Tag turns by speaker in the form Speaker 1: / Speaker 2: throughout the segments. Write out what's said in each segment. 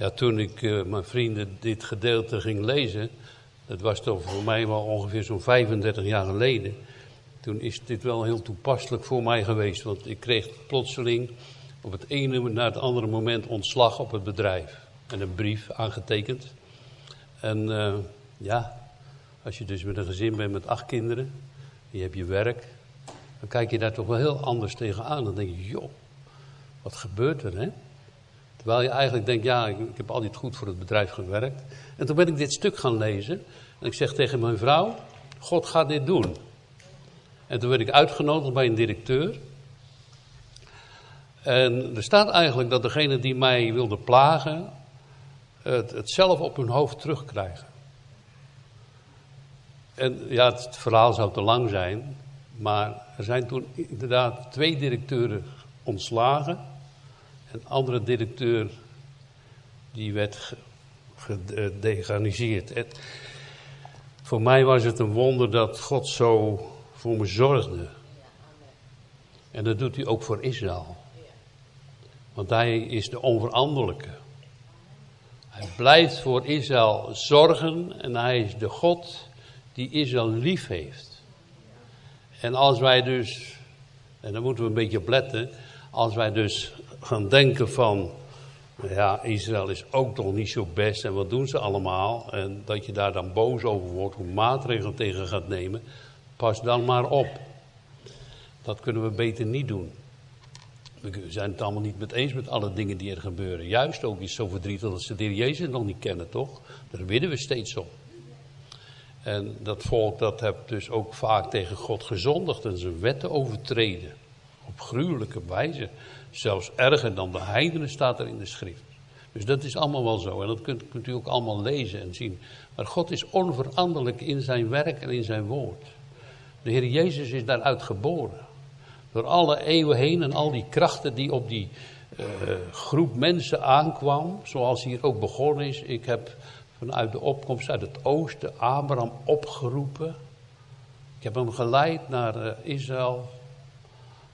Speaker 1: Ja, toen ik uh, mijn vrienden dit gedeelte ging lezen, dat was toch voor mij wel ongeveer zo'n 35 jaar geleden. Toen is dit wel heel toepasselijk voor mij geweest, want ik kreeg plotseling op het ene na het andere moment ontslag op het bedrijf. En een brief aangetekend. En uh, ja, als je dus met een gezin bent met acht kinderen, je hebt je werk, dan kijk je daar toch wel heel anders tegenaan. Dan denk je, joh, wat gebeurt er, hè? Terwijl je eigenlijk denkt, ja, ik, ik heb altijd goed voor het bedrijf gewerkt. En toen ben ik dit stuk gaan lezen. En ik zeg tegen mijn vrouw, God gaat dit doen. En toen werd ik uitgenodigd bij een directeur. En er staat eigenlijk dat degene die mij wilde plagen, het, het zelf op hun hoofd terugkrijgen. En ja, het verhaal zou te lang zijn, maar er zijn toen inderdaad twee directeuren ontslagen. Een andere directeur die werd gedeganiseerd. voor mij was het een wonder dat God zo voor me zorgde. En dat doet hij ook voor Israël. Want hij is de onveranderlijke. Hij blijft voor Israël zorgen en hij is de God die Israël lief heeft. En als wij dus, en dan moeten we een beetje op letten, als wij dus gaan denken van, ja, Israël is ook toch niet zo best en wat doen ze allemaal? En dat je daar dan boos over wordt, hoe maatregelen tegen gaat nemen, pas dan maar op. Dat kunnen we beter niet doen. We zijn het allemaal niet met eens met alle dingen die er gebeuren. Juist ook is zo verdrietig dat ze de Jezus nog niet kennen, toch? Daar bidden we steeds om. En dat volk dat heeft dus ook vaak tegen God gezondigd en zijn wetten overtreden. Op gruwelijke wijze. Zelfs erger dan de heidenen staat er in de schrift. Dus dat is allemaal wel zo. En dat kunt, u ook allemaal lezen en zien. Maar God is onveranderlijk in zijn werk en in zijn woord. De Heer Jezus is daaruit geboren. Door alle eeuwen heen en al die krachten die op die uh, groep mensen aankwam. Zoals hier ook begonnen is. Ik heb vanuit de opkomst uit het oosten Abraham opgeroepen. Ik heb hem geleid naar uh, Israël.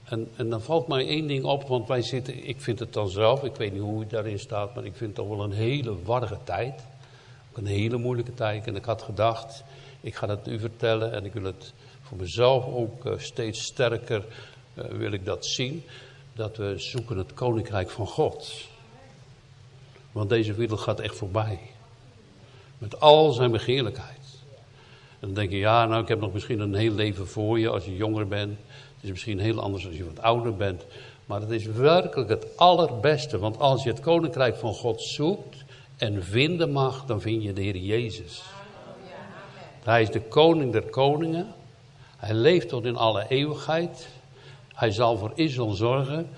Speaker 1: En, en dan valt mij één ding op, want wij zitten, ik vind het dan zelf, ik weet niet hoe het daarin staat, maar ik vind het toch wel een hele warrige tijd. Een hele moeilijke tijd. En ik had gedacht, ik ga het u vertellen en ik wil het voor mezelf ook uh, steeds sterker uh, wil ik dat zien. Dat we zoeken het koninkrijk van God. Want deze wereld gaat echt voorbij. Met al zijn begeerlijkheid. En dan denk je, ja, nou, ik heb nog misschien een heel leven voor je als je jonger bent. Is misschien heel anders als je wat ouder bent. Maar het is werkelijk het allerbeste. Want als je het koninkrijk van God zoekt en vinden mag, dan vind je de Heer Jezus. Hij is de koning der koningen. Hij leeft tot in alle eeuwigheid. Hij zal voor Israël zorgen.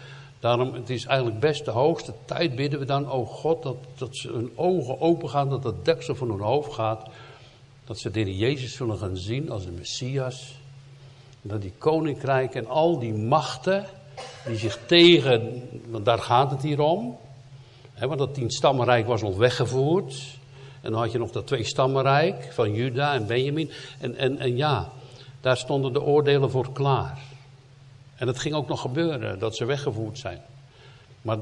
Speaker 1: Daarom, het is eigenlijk best de hoogste tijd bidden we dan, oh God, dat, dat ze hun ogen open gaan, dat het deksel van hun hoofd gaat. Dat ze de Heer Jezus zullen gaan zien als de Messias. Dat die koninkrijk en al die machten die zich tegen, want daar gaat het hier om. Hè, want dat tien stammenrijk was nog weggevoerd. En dan had je nog dat twee stammenrijk van Juda en Benjamin. En, en, en ja, daar stonden de oordelen voor klaar. En het ging ook nog gebeuren dat ze weggevoerd zijn. Maar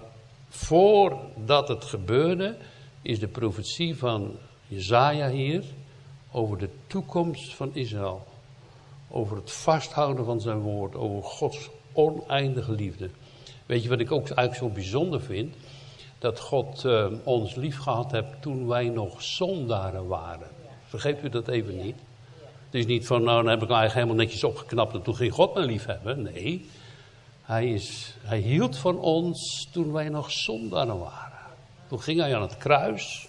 Speaker 1: voordat het gebeurde, is de profetie van Jezaja hier over de toekomst van Israël. Over het vasthouden van zijn woord, over Gods oneindige liefde. Weet je wat ik ook eigenlijk zo bijzonder vind? Dat God uh, ons lief gehad heeft toen wij nog zondaren waren. Vergeet u dat even niet? Het is niet van, nou, dan heb ik eigenlijk helemaal netjes opgeknapt en toen ging God me lief hebben. Nee, hij, is, hij hield van ons toen wij nog zondaren waren. Toen ging hij aan het kruis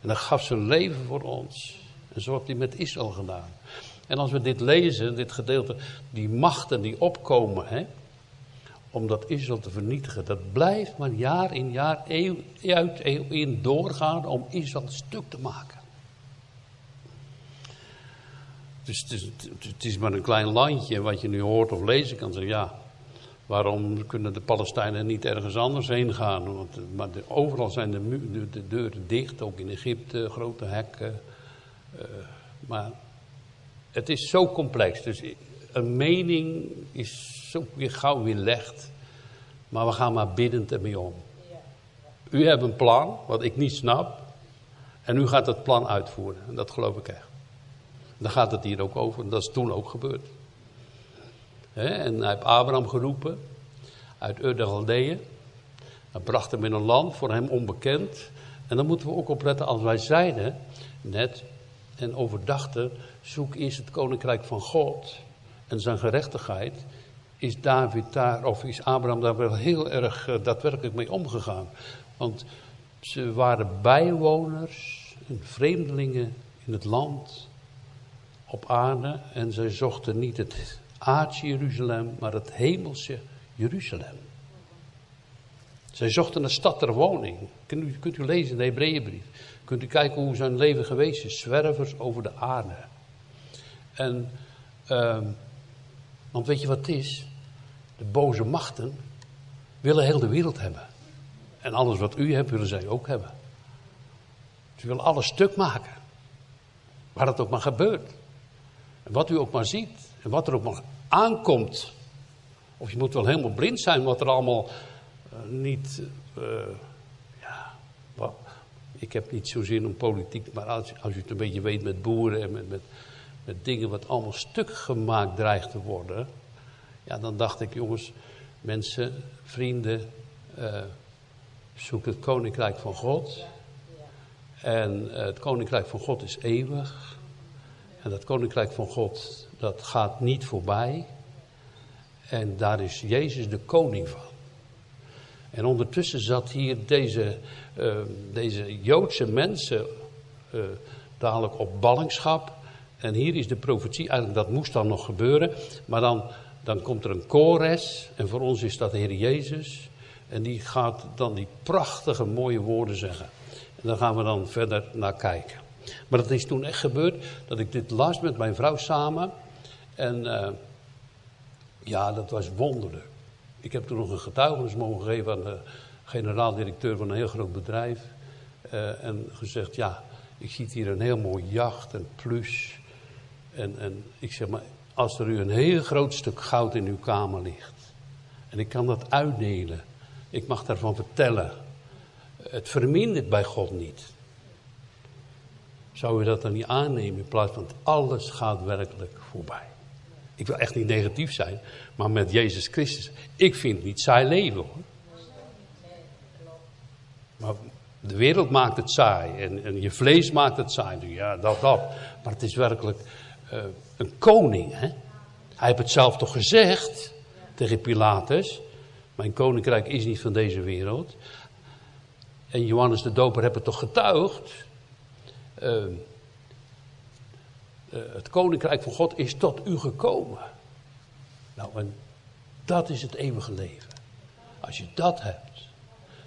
Speaker 1: en dan gaf zijn leven voor ons. En zo heeft hij met Israël gedaan. En als we dit lezen, dit gedeelte, die machten die opkomen, hè, om dat Israël te vernietigen, dat blijft maar jaar in jaar, eeuw uit eeuw in doorgaan om Israël stuk te maken. Dus het is, het is maar een klein landje, wat je nu hoort of lezen kan zeggen, ja, waarom kunnen de Palestijnen niet ergens anders heen gaan? Want, maar overal zijn de, de, de, deuren dicht, ook in Egypte, grote hekken. Uh, maar het is zo complex, dus een mening is zo weer gauw weer licht. Maar we gaan maar biddend ermee om. U hebt een plan, wat ik niet snap. En u gaat dat plan uitvoeren. En dat geloof ik echt. Daar gaat het hier ook over. Dat is toen ook gebeurd. en hij heeft Abraham geroepen uit Ur de Galdeeën. Hij bracht hem in een land voor hem onbekend. En dan moeten we ook opletten als wij zeiden net en overdachten, zoek eerst het koninkrijk van God en zijn gerechtigheid. Is David daar, of is Abraham daar wel heel erg uh, daadwerkelijk mee omgegaan? Want ze waren bijwoners en vreemdelingen in het land op aarde. En zij zochten niet het aardse Jeruzalem, maar het hemelse Jeruzalem. Zij zochten een stad ter woning. Kunt u, kunt u lezen in de Hebreeënbrief. Kunt u kijken hoe zijn leven geweest is. Zwervers over de aarde. En, uh, want weet je wat het is? De boze machten willen heel de wereld hebben. En alles wat u hebt, willen zij ook hebben. Ze willen alles stuk maken. Waar het ook maar gebeurt. En wat u ook maar ziet. En wat er ook maar aankomt. Of je moet wel helemaal blind zijn wat er allemaal uh, niet. Wat, ik heb niet zo zin om politiek, maar als, je het een beetje weet met boeren en met, met, dingen wat allemaal stuk gemaakt dreigt te worden. Ja, dan dacht ik, jongens, mensen, vrienden, uh, zoek het koninkrijk van God. En uh, het koninkrijk van God is eeuwig. En dat koninkrijk van God, dat gaat niet voorbij. En daar is Jezus de koning van. En ondertussen zat hier deze, uh, deze Joodse mensen uh, dadelijk op ballingschap. En hier is de profetie, eigenlijk dat moest dan nog gebeuren. Maar dan, dan komt er een kores. En voor ons is dat de Heer Jezus. En die gaat dan die prachtige mooie woorden zeggen. En daar gaan we dan verder naar kijken. Maar het is toen echt gebeurd dat ik dit las met mijn vrouw samen. En uh, ja, dat was wonderlijk. Ik heb toen nog een getuigenis mogen geven aan de generaal-directeur van een heel groot bedrijf. Uh, en gezegd, ja, ik zie hier een heel mooi jacht en plus. En, en ik zeg maar, als er u een heel groot stuk goud in uw kamer ligt. En ik kan dat uitdelen. Ik mag daarvan vertellen. Het vermindert bij God niet. Zou u dat dan niet aannemen in plaats van alles gaat werkelijk voorbij. Ik wil echt niet negatief zijn, maar met Jezus Christus. Ik vind het niet saai leven hoor. Maar de wereld maakt het saai en, en je vlees maakt het saai. Ja, dat, dat. Maar het is werkelijk uh, een koning. Hè? Hij heeft het zelf toch gezegd tegen Pilatus. Mijn koninkrijk is niet van deze wereld. En Johannes de Doper heeft het toch getuigd. Uh, het koninkrijk van God is tot u gekomen. Nou, en dat is het eeuwige leven. Als je dat hebt,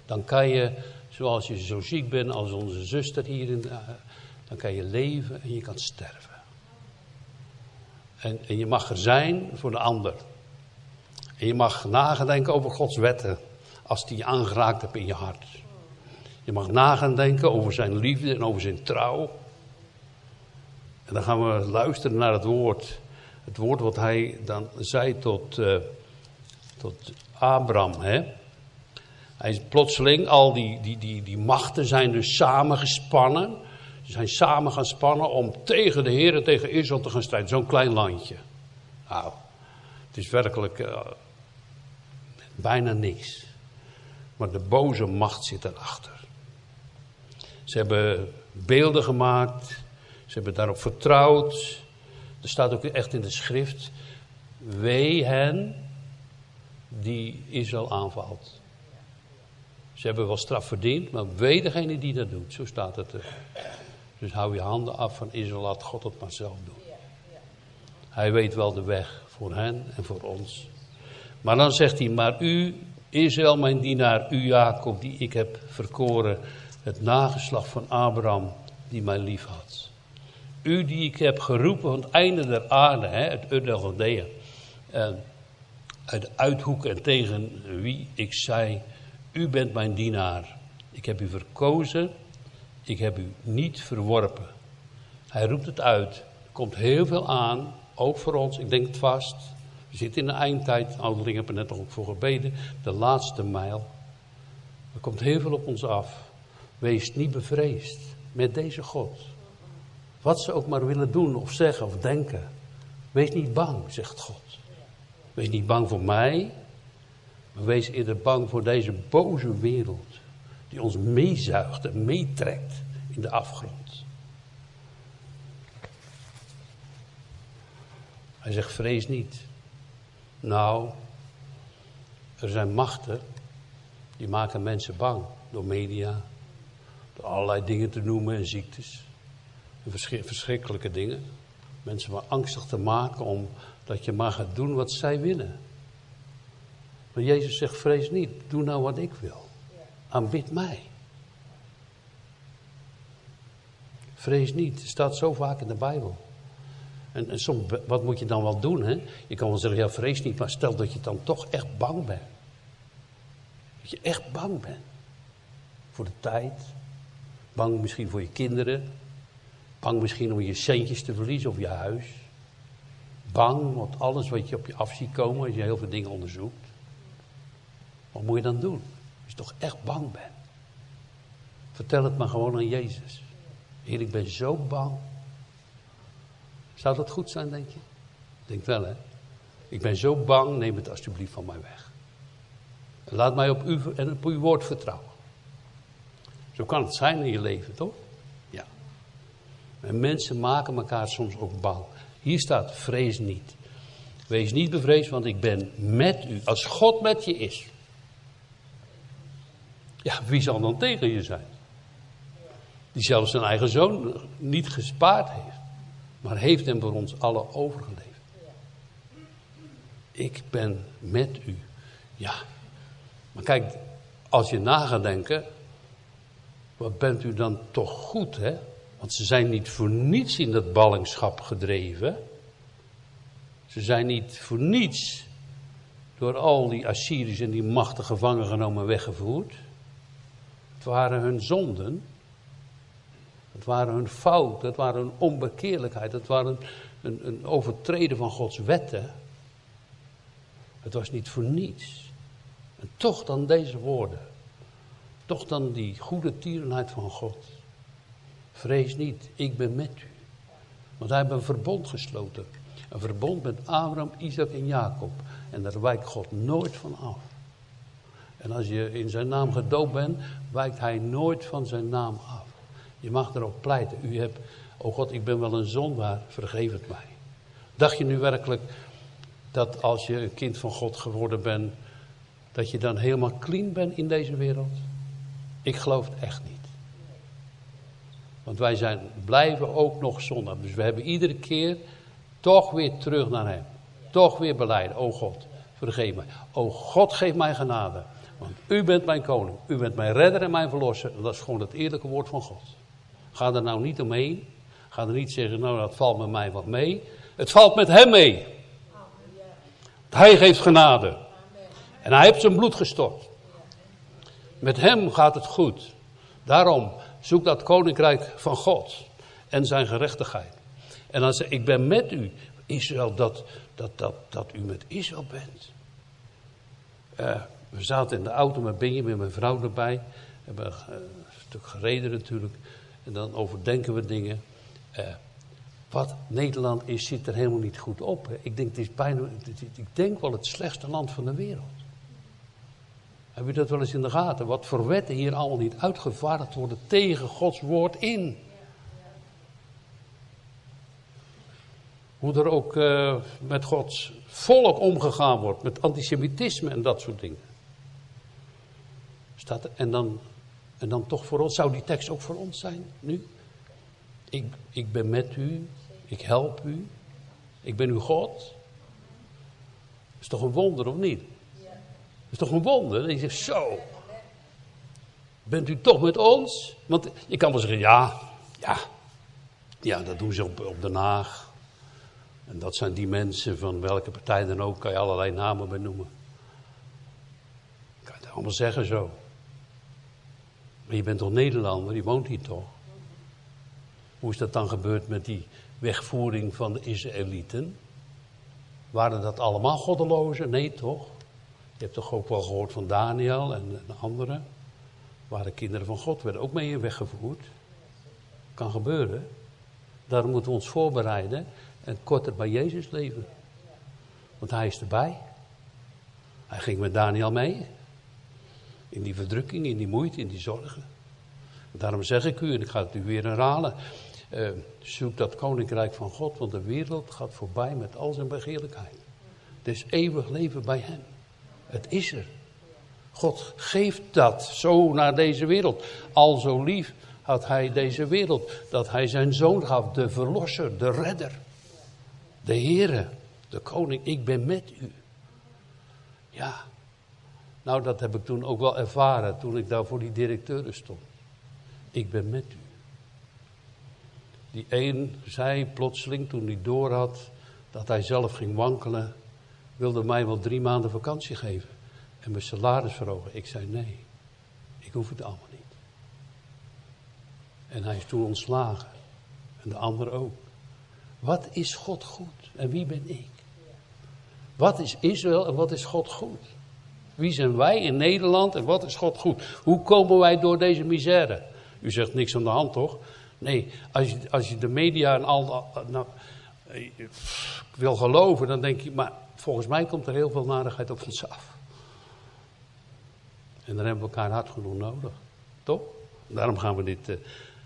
Speaker 1: dan kan je, zoals je zo ziek bent als onze zuster hier, in, uh, dan kan je leven en je kan sterven. En, en je mag er zijn voor de ander. En je mag nagedenken over Gods wetten, als die je aangeraakt hebt in je hart. Je mag nagedenken over zijn liefde en over zijn trouw. En dan gaan we luisteren naar het woord. Het woord wat hij dan zei tot, uh, tot Abraham. Hè? Hij is plotseling, al die, die, die, die machten zijn dus samengespannen. Ze zijn samen gaan spannen om tegen de Heer en tegen Israël te gaan strijden. Zo'n klein landje. Nou, het is werkelijk uh, bijna niks. Maar de boze macht zit erachter. Ze hebben beelden gemaakt. Ze hebben daarop vertrouwd. Er staat ook echt in de schrift. Wee hen die Israël aanvalt. Ze hebben wel straf verdiend, maar wee degene die dat doet. Zo staat het er. Dus hou je handen af van Israël, laat God het maar zelf doen. Hij weet wel de weg voor hen en voor ons. Maar dan zegt hij, maar u, Israël, mijn dienaar, u Jacob, die ik heb verkoren, het nageslacht van Abraham, die mij lief had. U die ik heb geroepen van het einde der aarde, hè, het Ur En uit de uithoeken en tegen wie ik zei, u bent mijn dienaar. Ik heb u verkozen, ik heb u niet verworpen. Hij roept het uit. Er komt heel veel aan, ook voor ons, ik denk het vast. We zitten in de eindtijd, ouderlingen hebben net ook voor gebeden, de laatste mijl. Er komt heel veel op ons af. Wees niet bevreesd met deze God. Wat ze ook maar willen doen of zeggen of denken. Wees niet bang, zegt God. Wees niet bang voor mij, maar wees eerder bang voor deze boze wereld. Die ons meezuigt en meetrekt in de afgrond. Hij zegt, vrees niet. Nou, er zijn machten die maken mensen bang door media, door allerlei dingen te noemen en ziektes. Verschrikkelijke dingen. Mensen maar angstig te maken omdat je maar gaat doen wat zij willen. Maar Jezus zegt, vrees niet, doe nou wat ik wil. Aanbid mij. Vrees niet, het staat zo vaak in de Bijbel. En, en soms, wat moet je dan wel doen? Hè? Je kan wel zeggen, ja vrees niet, maar stel dat je dan toch echt bang bent. Dat je echt bang bent. Voor de tijd. Bang misschien voor je kinderen. Bang misschien om je centjes te verliezen of je huis. Bang, want alles wat je op je af ziet komen als je heel veel dingen onderzoekt. Wat moet je dan doen? Als je toch echt bang bent. Vertel het maar gewoon aan Jezus. Heer, ik ben zo bang. Zou dat goed zijn, denk je? Denk wel, hè? Ik ben zo bang, neem het alsjeblieft van mij weg. Laat mij op u en op uw woord vertrouwen. Zo kan het zijn in je leven, toch? En mensen maken elkaar soms ook bang. Hier staat, vrees niet. Wees niet bevreesd, want ik ben met u. Als God met je is. Ja, wie zal dan tegen je zijn? Die zelfs zijn eigen zoon niet gespaard heeft. Maar heeft hem voor ons allen overgeleverd. Ik ben met u. Ja. Maar kijk, als je na gaat denken. Wat bent u dan toch goed, hè? Want ze zijn niet voor niets in dat ballingschap gedreven. Ze zijn niet voor niets door al die Assyriërs en die machten gevangen genomen weggevoerd. Het waren hun zonden. Het waren hun fouten, het waren hun onbekeerlijkheid, het waren een, een overtreden van Gods wetten. Het was niet voor niets. En toch dan deze woorden. Toch dan die goede tierenheid van God. Vrees niet, ik ben met u. Want hij heeft een verbond gesloten. Een verbond met Abraham, Isaac en Jacob. En daar wijkt God nooit van af. En als je in zijn naam gedoopt bent, wijkt hij nooit van zijn naam af. Je mag erop pleiten. U hebt, oh God, ik ben wel een zondaar, vergeef het mij. Dacht je nu werkelijk dat als je een kind van God geworden bent, dat je dan helemaal clean bent in deze wereld? Ik geloof het echt niet. Want wij zijn, blijven ook nog zondaar. Dus we hebben iedere keer toch weer terug naar Hem. Toch weer beleiden. Oh God, vergeef mij. Oh God, geef mij genade. Want u bent mijn koning. U bent mijn redder en mijn verlosser. Dat is gewoon het eerlijke woord van God. Ga er nou niet omheen. Ga er niet zeggen, nou dat valt met mij wat mee. Het valt met hem mee. Hij geeft genade. En hij heeft zijn bloed gestort. Met hem gaat het goed. Daarom zoek dat koninkrijk van God en zijn gerechtigheid. En dan zeg ik ben met u, Israël, dat, dat, dat, dat u met Israël bent. Uh, we zaten in de auto met Benjamin, mijn vrouw erbij. We hebben uh, een stuk gereden natuurlijk. En dan overdenken we dingen. Uh, wat Nederland is, zit er helemaal niet goed op. Ik, denk, het is bijna, ik denk wel het slechtste land van de wereld. Heb je dat wel eens in de gaten? Wat voor wetten hier allemaal niet uitgevaardigd worden tegen Gods woord in. Hoe er ook uh, met Gods volk omgegaan wordt, met antisemitisme en dat soort dingen. Staat er, en dan en dan toch voor ons, zou die tekst ook voor ons zijn nu? Ik, ik ben met u, ik help u, ik ben uw God. Is toch een wonder of niet? Is toch een wonder? En je zegt, zo, bent u toch met ons? Want je kan wel zeggen, ja, ja, ja, dat doen ze op, op Den Haag. En dat zijn die mensen van welke partij dan ook, kan je allerlei namen benoemen. Kan je het allemaal zeggen zo. Maar je bent toch Nederlander, je woont hier toch? Hoe is dat dan gebeurd met die wegvoering van de Israëlieten? Waren dat allemaal goddelozen? Nee, toch? Je hebt toch ook wel gehoord van Daniel en, anderen? waren kinderen van God, werden ook mee weggevoerd. Kan gebeuren. Daarom moeten we ons voorbereiden en korter bij Jezus leven. Want hij is erbij. Hij ging met Daniel mee. In die verdrukking, in die moeite, in die zorgen. Daarom zeg ik u, en ik ga het u weer herhalen. Uh, zoek dat koninkrijk van God, want de wereld gaat voorbij met al zijn begeerlijkheid. Het is eeuwig leven bij hem. Het is er. God geeft dat zo naar deze wereld. Al zo lief had hij deze wereld. Dat hij zijn zoon gaf, de verlosser, de redder. De Heere, de koning, ik ben met u. Ja, nou dat heb ik toen ook wel ervaren toen ik daar voor die directeuren stond. Ik ben met u. Die een zei plotseling toen hij door had dat hij zelf ging wankelen, wilde mij wel drie maanden vakantie geven en mijn salaris verhogen. Ik zei nee, ik hoef het allemaal niet. En hij is toen ontslagen. En de anderen ook. Wat is God goed en wie ben ik? Wat is Israël en wat is God goed? Wie zijn wij in Nederland en wat is God goed? Hoe komen wij door deze misère? U zegt niks aan de hand, toch? Nee, als je, als je de media en al. Nou, wil geloven, dan denk je, maar volgens mij komt er heel veel narigheid op ons af. En dan hebben we elkaar hard genoeg nodig. Toch? Daarom gaan we dit uh,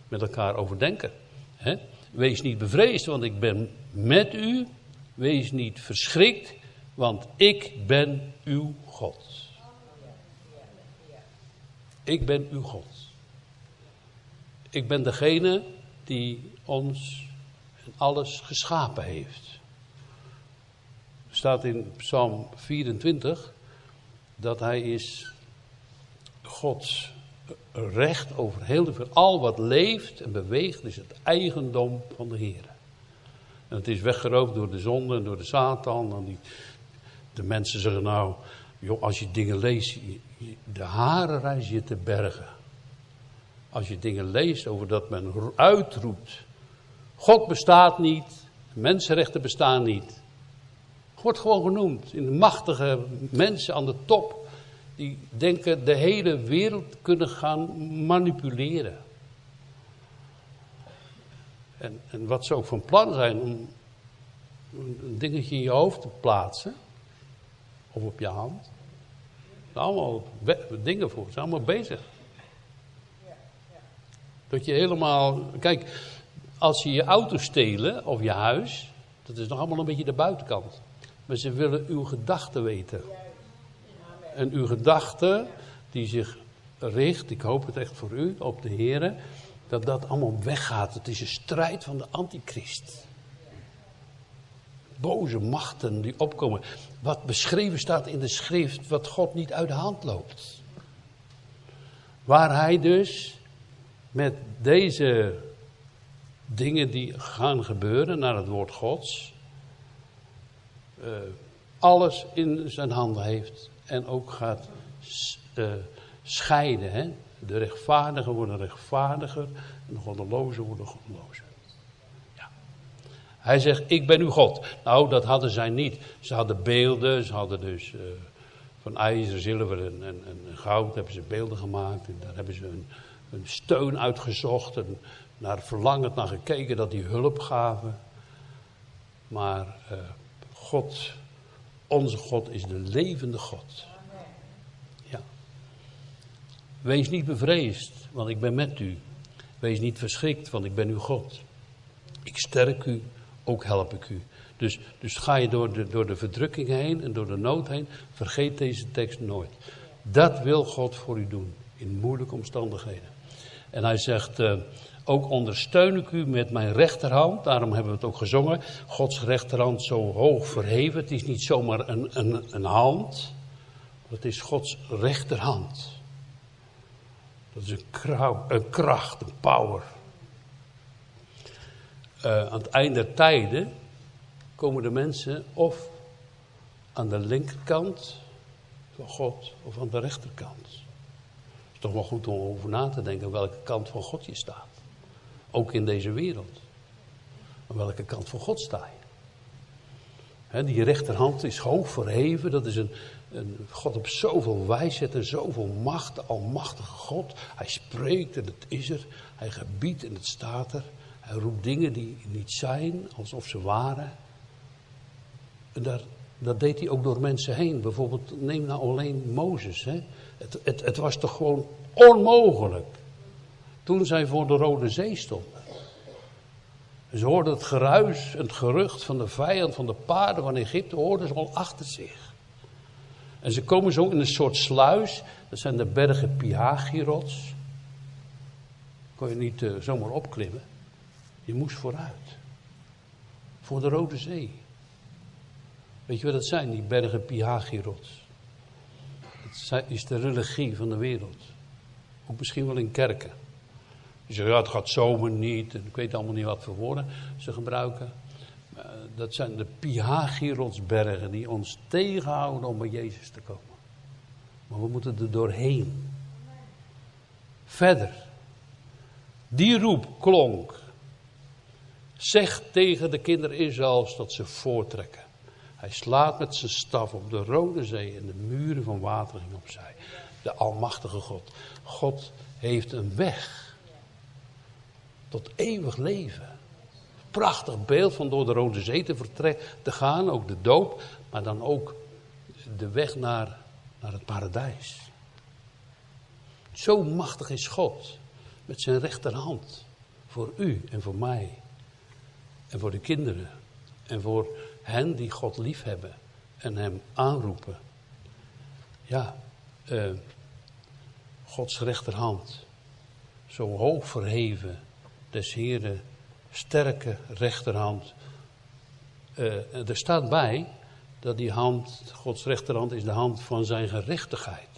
Speaker 1: met elkaar overdenken. Hè? Wees niet bevreesd, want ik ben met u. Wees niet verschrikt, want ik ben uw God. Ik ben uw God. Ik ben degene die ons en alles geschapen heeft. Staat in Psalm 24 dat hij is Gods recht over heel de al wat leeft en beweegt, is het eigendom van de Heer. En het is weggeroofd door de zonde en door de Satan. En die, de mensen zeggen nou, joh, als je dingen leest, de haren reis je te bergen. Als je dingen leest over dat men uitroept, God bestaat niet, mensenrechten bestaan niet. Wordt gewoon genoemd in de machtige mensen aan de top die denken de hele wereld kunnen gaan manipuleren. En, en wat ze ook van plan zijn om een dingetje in je hoofd te plaatsen, of op je hand. Allemaal dingen voor, ze zijn allemaal bezig. Dat je helemaal, kijk, als je je auto stelen of je huis, dat is nog allemaal een beetje de buitenkant. Maar ze willen uw gedachten weten en uw gedachte die zich richt, ik hoop het echt voor u, op de Heer, dat dat allemaal weggaat. Het is een strijd van de antichrist. Boze machten die opkomen. Wat beschreven staat in de schrift, wat God niet uit de hand loopt. Waar hij dus met deze dingen die gaan gebeuren naar het woord Gods, uh, alles in zijn handen heeft en ook gaat uh, scheiden. Hè? De rechtvaardigen worden rechtvaardiger en de goddelozen worden goddelozer. Ja. Hij zegt, ik ben uw God. Nou, dat hadden zij niet. Ze hadden beelden, ze hadden dus uh, van ijzer, zilver en, en, en, goud hebben ze beelden gemaakt. En daar hebben ze een, een steun uitgezocht en naar verlangend naar gekeken dat die hulp gaven. Maar God onze God is de levende God. Ja. Wees niet bevreesd, want ik ben met u. Wees niet verschrikt, want ik ben uw God. Ik sterk u, ook help ik u. Dus, dus ga je door de, door de verdrukking heen en door de nood heen, vergeet deze tekst nooit. Dat wil God voor u doen, in moeilijke omstandigheden. En hij zegt, uh, ook ondersteun ik u met mijn rechterhand. Daarom hebben we het ook gezongen. Gods rechterhand zo hoog verheven. Het is niet zomaar een, een, een hand. Het is Gods rechterhand. Dat is een, kracht, een power. Uh, aan het einde der tijden komen de mensen of aan de linkerkant van God of aan de rechterkant. Het is toch wel goed om over na te denken welke kant van God je staat. Ook in deze wereld. Aan welke kant van God sta je? die rechterhand is hoog verheven. Dat is een, een God op zoveel wijsheid en zoveel macht, almachtige God. Hij spreekt en het is er. Hij gebiedt en het staat er. Hij roept dingen die niet zijn, alsof ze waren. En daar, dat deed hij ook door mensen heen. Bijvoorbeeld, neem nou alleen Mozes. Hè? Het, het, het was toch gewoon onmogelijk. Toen zij voor de Rode Zee stonden. Ze hoorden het geruis, het gerucht van de vijand, van de paarden van Egypte, hoorden ze al achter zich. En ze komen zo in een soort sluis, dat zijn de bergen Piagirots. Kon je niet uh, zomaar opklimmen. Je moest vooruit. Voor de Rode Zee. Weet je wat dat zijn, die bergen Piagirots? Dat is de religie van de wereld. Ook misschien wel in kerken. Je zegt, ja, het gaat zomaar niet. En ik weet allemaal niet wat voor woorden ze gebruiken. Dat zijn de Piagirotsbergen die ons tegenhouden om bij Jezus te komen. Maar we moeten er doorheen. Verder. Die roep klonk. Zeg tegen de kinderen Israëls dat ze voortrekken. Hij slaat met zijn staf op de Rode Zee en de muren van water ging opzij. De Almachtige God. God heeft een weg tot eeuwig leven. Prachtig beeld van door de Rode Zee te, vertrekken, te gaan, ook de doop, maar dan ook de weg naar, naar het paradijs. Zo machtig is God met zijn rechterhand voor u en voor mij en voor de kinderen en voor hen die God lief hebben en hem aanroepen. Ja, uh, Gods rechterhand, zo hoog verheven, des Heren sterke rechterhand. Uh, er staat bij dat die hand, Gods rechterhand, is de hand van zijn gerechtigheid.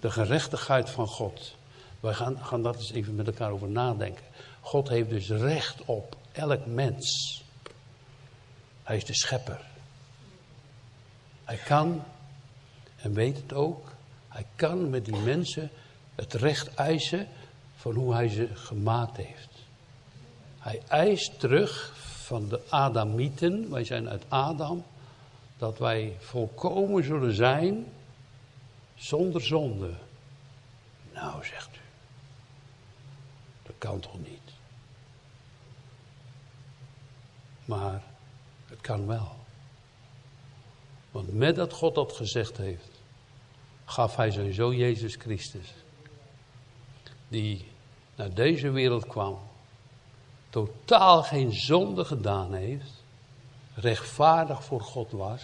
Speaker 1: De gerechtigheid van God. Wij gaan, gaan dat eens even met elkaar over nadenken. God heeft dus recht op elk mens. Hij is de schepper. Hij kan, en weet het ook, hij kan met die mensen het recht eisen van hoe hij ze gemaakt heeft. Hij eist terug van de Adamieten, wij zijn uit Adam, dat wij volkomen zullen zijn zonder zonde. Nou, zegt u, dat kan toch niet? Maar het kan wel. Want met dat God dat gezegd heeft, gaf hij zijn zoon Jezus Christus, die naar deze wereld kwam, totaal geen zonde gedaan heeft, rechtvaardig voor God was,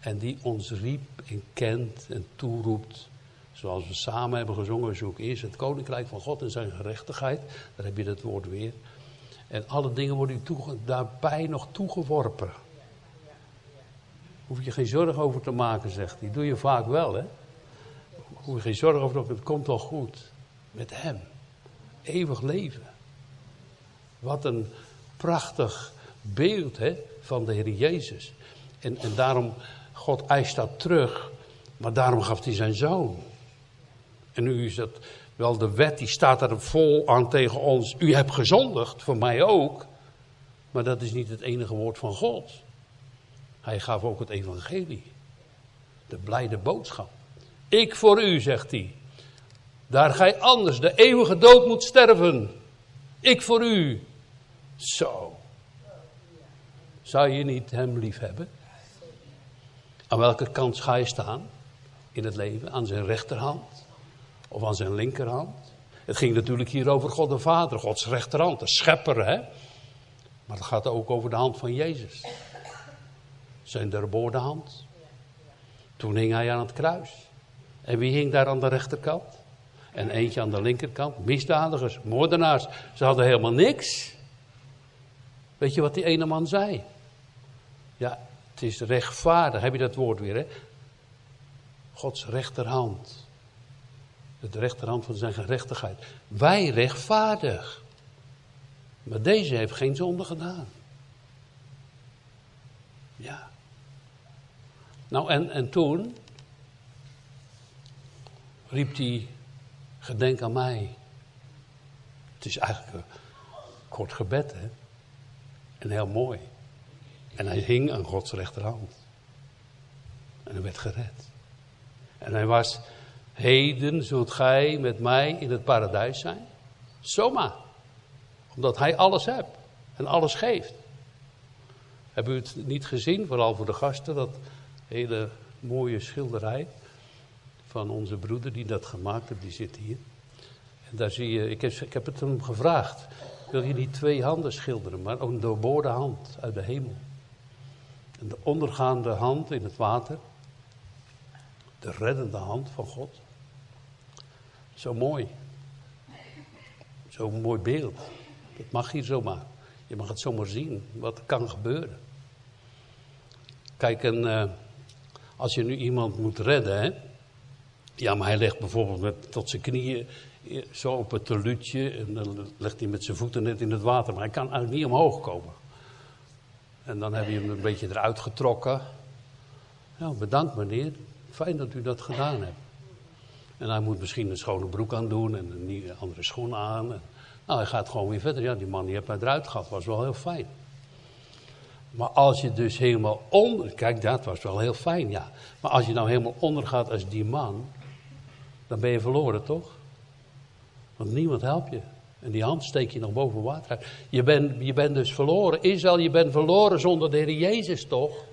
Speaker 1: en die ons riep en kent en toeroept, zoals we samen hebben gezongen, zoek eerst het koninkrijk van God en zijn gerechtigheid, daar heb je dat woord weer. En alle dingen worden daarbij nog toegeworpen. Hoef je geen zorgen over te maken, zegt hij. Doe je vaak wel, hè? Hoef je geen zorgen over maken, het komt wel goed. Met hem. Eeuwig leven. Wat een prachtig beeld hè, van de Heer Jezus. En, en daarom, God eist dat terug. Maar daarom gaf hij zijn zoon. En nu is dat wel, de wet die staat er vol aan tegen ons. U hebt gezondigd, voor mij ook. Maar dat is niet het enige woord van God. Hij gaf ook het evangelie. De blijde boodschap. Ik voor u, zegt hij. Daar gij anders de eeuwige dood moet sterven. Ik voor u. Zo. Zou je niet hem lief hebben? Aan welke kant ga je staan in het leven? Aan zijn rechterhand of aan zijn linkerhand. Het ging natuurlijk hier over God de Vader, Gods rechterhand, de schepper. Hè? Maar het gaat ook over de hand van Jezus. Zijn doorboorde hand. Toen hing hij aan het kruis. En wie hing daar aan de rechterkant? En eentje aan de linkerkant. Misdadigers, moordenaars. Ze hadden helemaal niks. Weet je wat die ene man zei? Ja, het is rechtvaardig. Heb je dat woord weer, hè? Gods rechterhand de rechterhand van zijn gerechtigheid. Wij rechtvaardig. Maar deze heeft geen zonde gedaan. Ja. Nou, en, en toen riep hij, gedenk aan mij. Het is eigenlijk een kort gebed, hè. En heel mooi. En hij hing aan Gods rechterhand. En hij werd gered. En hij was, heden zult gij met mij in het paradijs zijn. Zomaar. Omdat hij alles hebt en alles geeft. Hebben u het niet gezien, vooral voor de gasten, dat hele mooie schilderij van onze broeder die dat gemaakt heeft, die zit hier. En daar zie je, ik heb, ik heb het hem gevraagd, wil je niet twee handen schilderen, maar ook een doorboorde hand uit de hemel. En de ondergaande hand in het water, de reddende hand van God. Zo mooi. Zo'n mooi beeld. Dat mag hier zomaar. Je mag het zomaar zien, wat er kan gebeuren. Kijk, en, uh, als je nu iemand moet redden, hè, ja, maar hij legt bijvoorbeeld tot zijn knieën eh, zo op het teluutje en dan legt hij met zijn voeten net in het water, maar hij kan eigenlijk niet omhoog komen. En dan heb je hem een beetje eruit getrokken. Nou, bedankt meneer, fijn dat u dat gedaan hebt. En hij moet misschien een schone broek aan doen en een andere schoen aan. nou, hij gaat gewoon weer verder. Ja, die man die heeft mij eruit gehad, was wel heel fijn. Maar als je dus helemaal onder... Kijk, dat was wel heel fijn, ja. Maar als je nou helemaal ondergaat als die man... dan ben je verloren, toch? Want niemand helpt je. En die hand steek je nog boven water uit. Je bent je bent dus verloren. Israël, je bent verloren zonder de Heer Jezus, toch?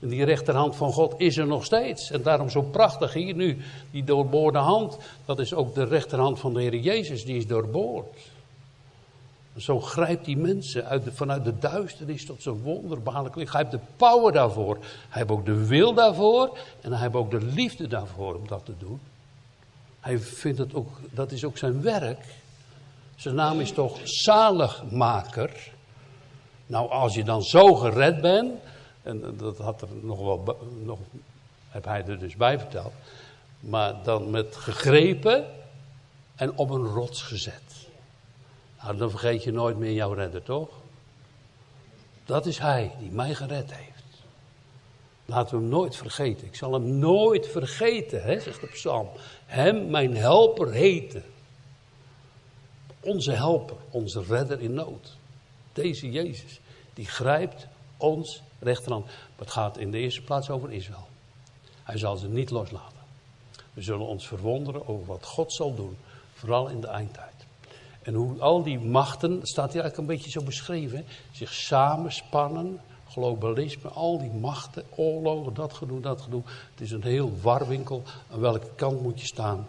Speaker 1: En die rechterhand van God is er nog steeds. En daarom zo prachtig hier nu. Die doorboorde hand, dat is ook de rechterhand van de Heer Jezus. Die is doorboord. Zo grijpt die mensen uit de, vanuit de duisternis tot zijn wonderbaarlijk licht. Hij heeft de power daarvoor. Hij heeft ook de wil daarvoor. En hij heeft ook de liefde daarvoor om dat te doen. Hij vindt het ook, dat is ook zijn werk. Zijn naam is toch zaligmaker. Nou, als je dan zo gered bent, en dat had er nog wel, nog, heb hij er dus bij verteld. Maar dan met gegrepen en op een rots gezet. Nou, dan vergeet je nooit meer jouw redder, toch? Dat is hij die mij gered heeft. Laten we hem nooit vergeten. Ik zal hem nooit vergeten, hè, zegt de psalm. Hem mijn helper heten. Onze helper, onze redder in nood. Deze Jezus, die grijpt ons rechterhand. Maar het gaat in de eerste plaats over Israël. Hij zal ze niet loslaten. We zullen ons verwonderen over wat God zal doen, vooral in de eindtijd. En hoe al die machten, staat hier eigenlijk een beetje zo beschreven, zich samenspannen globalisme, al die machten, oorlogen, dat gedoe, dat gedoe. Het is een heel warwinkel. Aan welke kant moet je staan?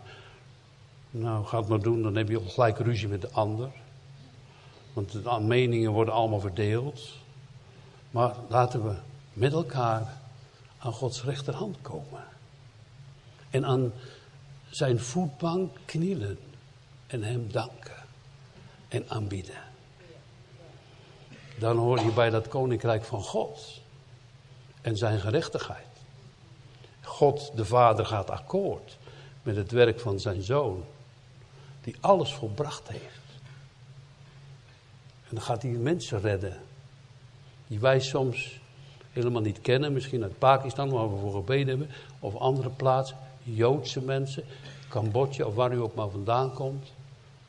Speaker 1: Nou, ga het maar doen, dan heb je gelijk ruzie met de ander. Want de meningen worden allemaal verdeeld. Maar laten we met elkaar aan Gods rechterhand komen. En aan zijn voetbank knielen en hem danken en aanbieden dan hoor je bij dat koninkrijk van God en zijn gerechtigheid. God de Vader gaat akkoord met het werk van zijn zoon, die alles volbracht heeft. En dan gaat hij mensen redden, die wij soms helemaal niet kennen, misschien uit Pakistan, waar we voor gebeden hebben, of andere plaatsen, Joodse mensen, Cambodja of waar u ook maar vandaan komt.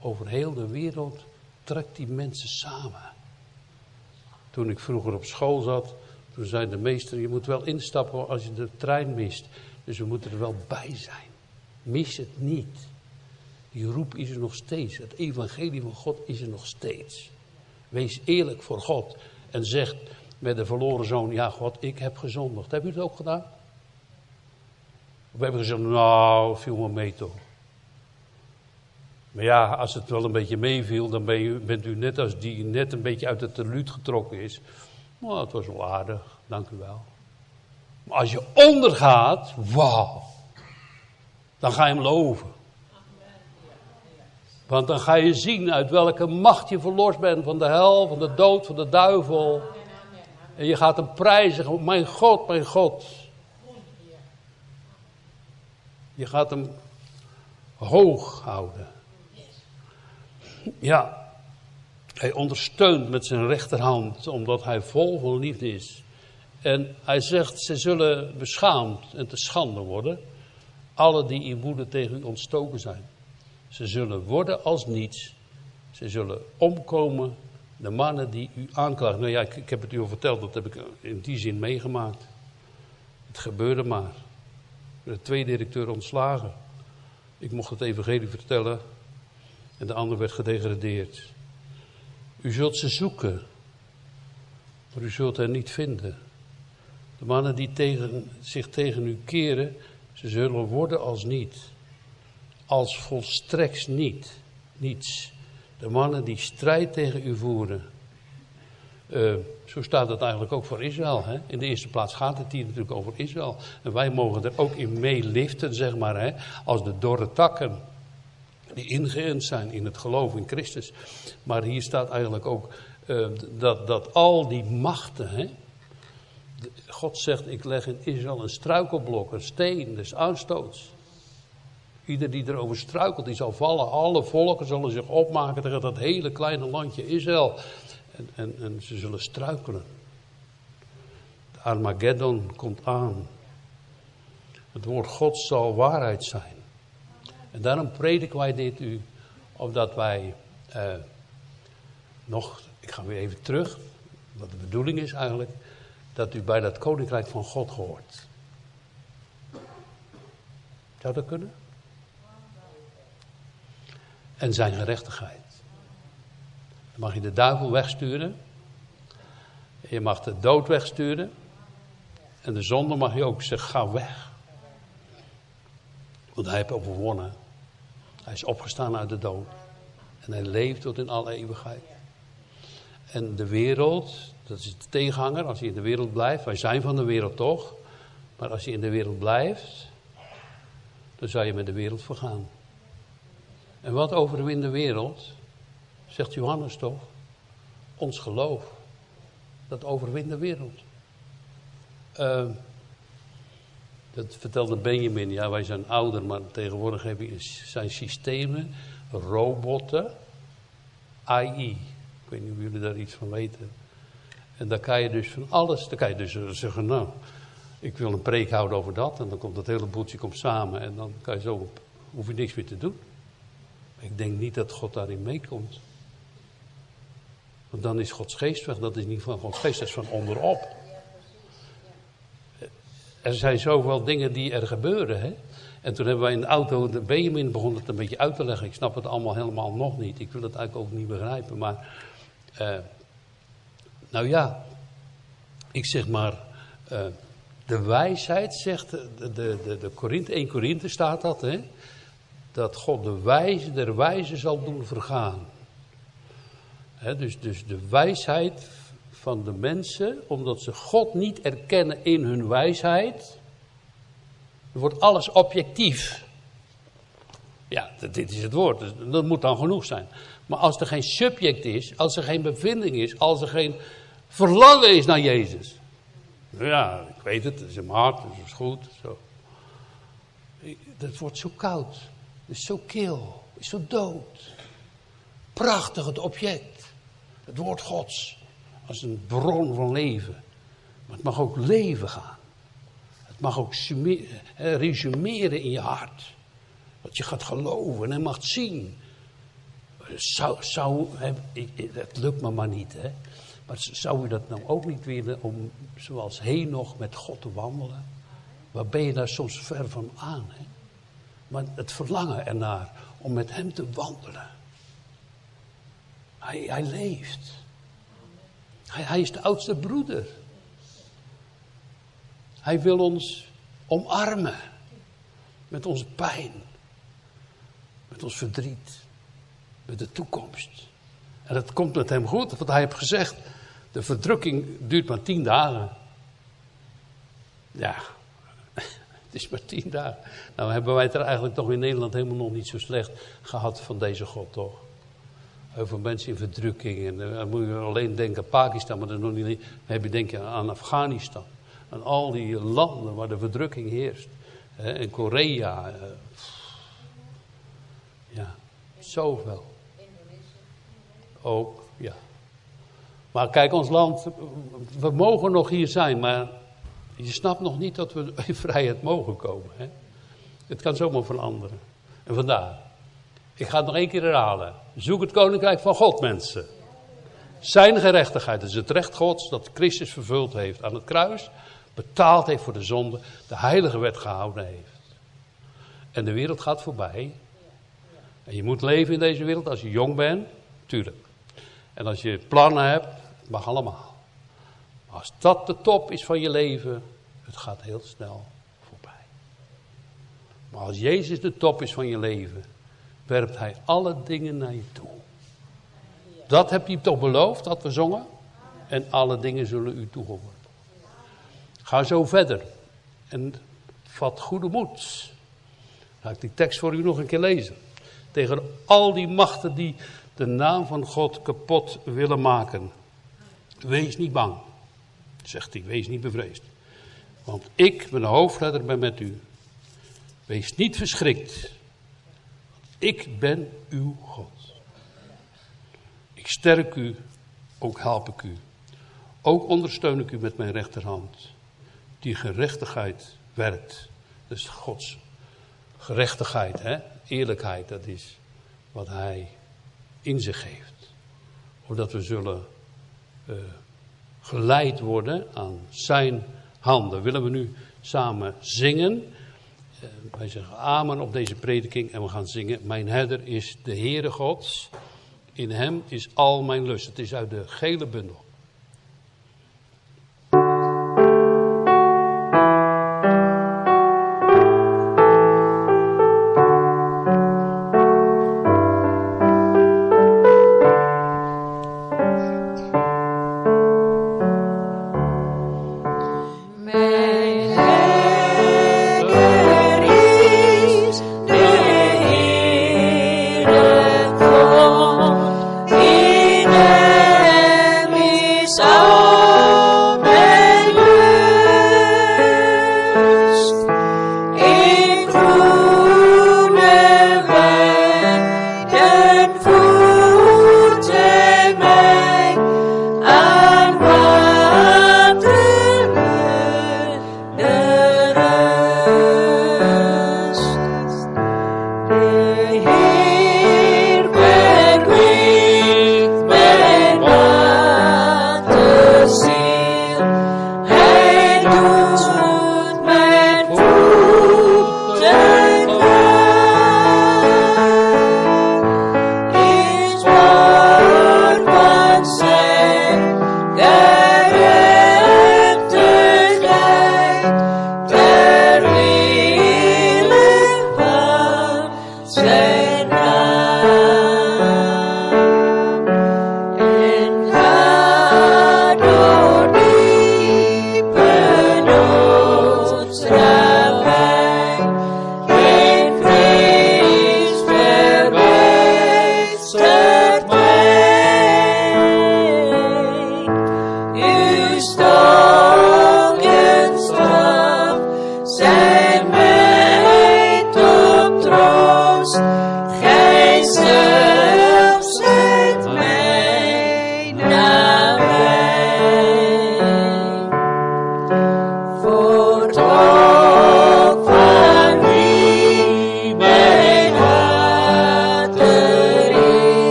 Speaker 1: Over heel de wereld trekt die mensen samen. Toen ik vroeger op school zat, toen zei de meester, je moet wel instappen als je de trein mist. Dus we moeten er wel bij zijn. Mis het niet. Die roep is er nog steeds. Het evangelie van God is er nog steeds. Wees eerlijk voor God. En zeg met de verloren zoon, ja God, ik heb gezondigd. Heb u het ook gedaan? Of hebben gezegd, nou, viel me mee toch. Maar ja, als het wel een beetje meeviel, dan ben bent u net als die net een beetje uit het teluut getrokken is. Nou, het was wel aardig, dank u wel. Maar als je ondergaat, wauw, dan ga je hem loven. Want dan ga je zien uit welke macht je verlost bent van de hel, van de dood, van de duivel. En je gaat hem prijzen, mijn God, mijn God. Je gaat hem hoog houden. Ja, hij ondersteunt met zijn rechterhand, omdat hij vol van liefde is. En hij zegt, ze zullen beschaamd en te schande worden, alle die in woede tegen u ontstoken zijn. Ze zullen worden als niets, ze zullen omkomen De mannen die u aanklagen. Nou ja, ik, heb het u al verteld, dat heb ik in die zin meegemaakt. Het gebeurde maar. De twee directeur ontslagen. Ik mocht het evangelie vertellen. En de ander werd gedegradeerd. U zult ze zoeken. Maar u zult hen niet vinden. De mannen die tegen, zich tegen u keren, ze zullen worden als niet. Als volstrekt niet. Niets. De mannen die strijd tegen u voeren. Uh, zo staat het eigenlijk ook voor Israël. Hè? In de eerste plaats gaat het hier natuurlijk over Israël. En wij mogen er ook in meeliften, zeg maar, hè? als de dorre takken. Die ingeënt zijn in het geloof in Christus. Maar hier staat eigenlijk ook uh, dat, dat al die machten. Hè? God zegt: Ik leg in Israël een struikelblok, een steen, dus aanstoots. Ieder die erover struikelt, die zal vallen. Alle volken zullen zich opmaken tegen dat hele kleine landje Israël. En, en, en ze zullen struikelen. De Armageddon komt aan. Het woord God zal waarheid zijn. En daarom prediken wij dit u, opdat wij eh, nog, ik ga weer even terug, wat de bedoeling is eigenlijk, dat u bij dat koninkrijk van God hoort. Zou dat kunnen? En zijn gerechtigheid. Dan mag je de duivel wegsturen. Je mag de dood wegsturen. En de zonde mag je ook zeggen, ga weg. Want hij heeft overwonnen. Hij is opgestaan uit de dood. En hij leeft tot in alle eeuwigheid. En de wereld, dat is de tegenhanger als je in de wereld blijft. Wij zijn van de wereld toch. Maar als je in de wereld blijft, dan zou je met de wereld vergaan. En wat overwint de wereld? Zegt Johannes toch? Ons geloof. Dat overwint de wereld. Uh, dat vertelde Benjamin. Ja, wij zijn ouder, maar tegenwoordig zijn systemen, robotten, AI. Ik weet niet of jullie daar iets van weten. En dan kan je dus van alles, dan kan je dus zeggen, nou, ik wil een preek houden over dat. En dan komt dat hele boeltje komt samen en dan kan je zo, hoef je niks meer te doen. Ik denk niet dat God daarin meekomt. Want dan is Gods geest weg. Dat is niet van Gods geest, dat is van onderop. Er zijn zoveel dingen die er gebeuren. Hè? En toen hebben wij in de auto, de Benjamin begon het een beetje uit te leggen. Ik snap het allemaal helemaal nog niet. Ik wil het eigenlijk ook niet begrijpen. Maar, uh, nou ja, ik zeg maar, uh, de wijsheid zegt, de, de, de, de Korinthe, 1 Korinthe staat dat, hè? dat God de wijze der wijze zal doen vergaan. dus, dus de wijsheid van de mensen, omdat ze God niet erkennen in hun wijsheid, wordt alles objectief. Ja, dit is het woord, dus dat moet dan genoeg zijn. Maar als er geen subject is, als er geen bevinding is, als er geen verlangen is naar Jezus. Ja, ik weet het, het is in mijn hart, dat is goed. Zo. Dat wordt zo koud. Het is zo kil, is zo dood. Prachtig het object, het woord Gods, als een bron van leven. Maar het mag ook leven gaan. Het mag ook resumeren in je hart. Dat je gaat geloven en mag zien. Zou, zou, het lukt me maar niet, hè. Maar zou u dat nou ook niet willen om zoals nog met God te wandelen? Waar ben je daar soms ver van aan, hè? maar het verlangen ernaar om met hem te wandelen. Hij, hij leeft. Hij, hij is de oudste broeder. Hij wil ons omarmen met onze pijn, met ons verdriet, met de toekomst. En dat komt met hem goed, want hij heeft gezegd: de verdrukking duurt maar tien dagen. Ja, is maar tien dagen. Nou hebben wij het er eigenlijk toch in Nederland helemaal nog niet zo slecht gehad van deze God, toch? Over mensen in verdrukking. En dan moet je alleen denken aan Pakistan, maar is nog niet. Dan heb je denken aan Afghanistan. Aan al die landen waar de verdrukking heerst. En Korea. Eh, ja, zoveel. Ook, ja. Maar kijk, ons land, we mogen nog hier zijn, maar je snapt nog niet dat we in vrijheid mogen komen. Hè? Het kan zomaar veranderen. En vandaar, ik ga het nog één keer herhalen. Zoek het koninkrijk van God, mensen.
Speaker 2: Zijn gerechtigheid, dat is het recht Gods dat Christus vervuld heeft aan het kruis, betaald heeft voor de zonde, de heilige wet gehouden heeft. En de wereld gaat voorbij. En je moet leven in deze wereld als je jong bent, tuurlijk. En als je plannen hebt, mag allemaal. Maar als dat de top is van je leven, het gaat heel snel voorbij. Maar als Jezus de top is van je leven, werpt Hij alle dingen naar je toe. Dat heb je toch beloofd, dat we zongen? En alle dingen zullen u toegehoord. Ga zo verder. En vat goede moed. Ga ik die tekst voor u nog een keer lezen. Tegen al die machten die de naam van God kapot willen maken. Wees niet bang, zegt hij, wees niet bevreesd. Want ik, mijn hoofdredder, ben met u. Wees niet verschrikt. Ik ben uw God. Ik sterk u, ook help ik u. Ook ondersteun ik u met mijn rechterhand. Die gerechtigheid werkt. Dus Gods gerechtigheid, hè? eerlijkheid, dat is wat hij in zich heeft. Zodat we zullen uh, geleid worden aan zijn handen. Willen we nu samen zingen? Uh, wij zeggen amen op deze prediking en we gaan zingen. Mijn herder is de Heere Gods. In hem is al mijn lust. Het is uit de gele bundel.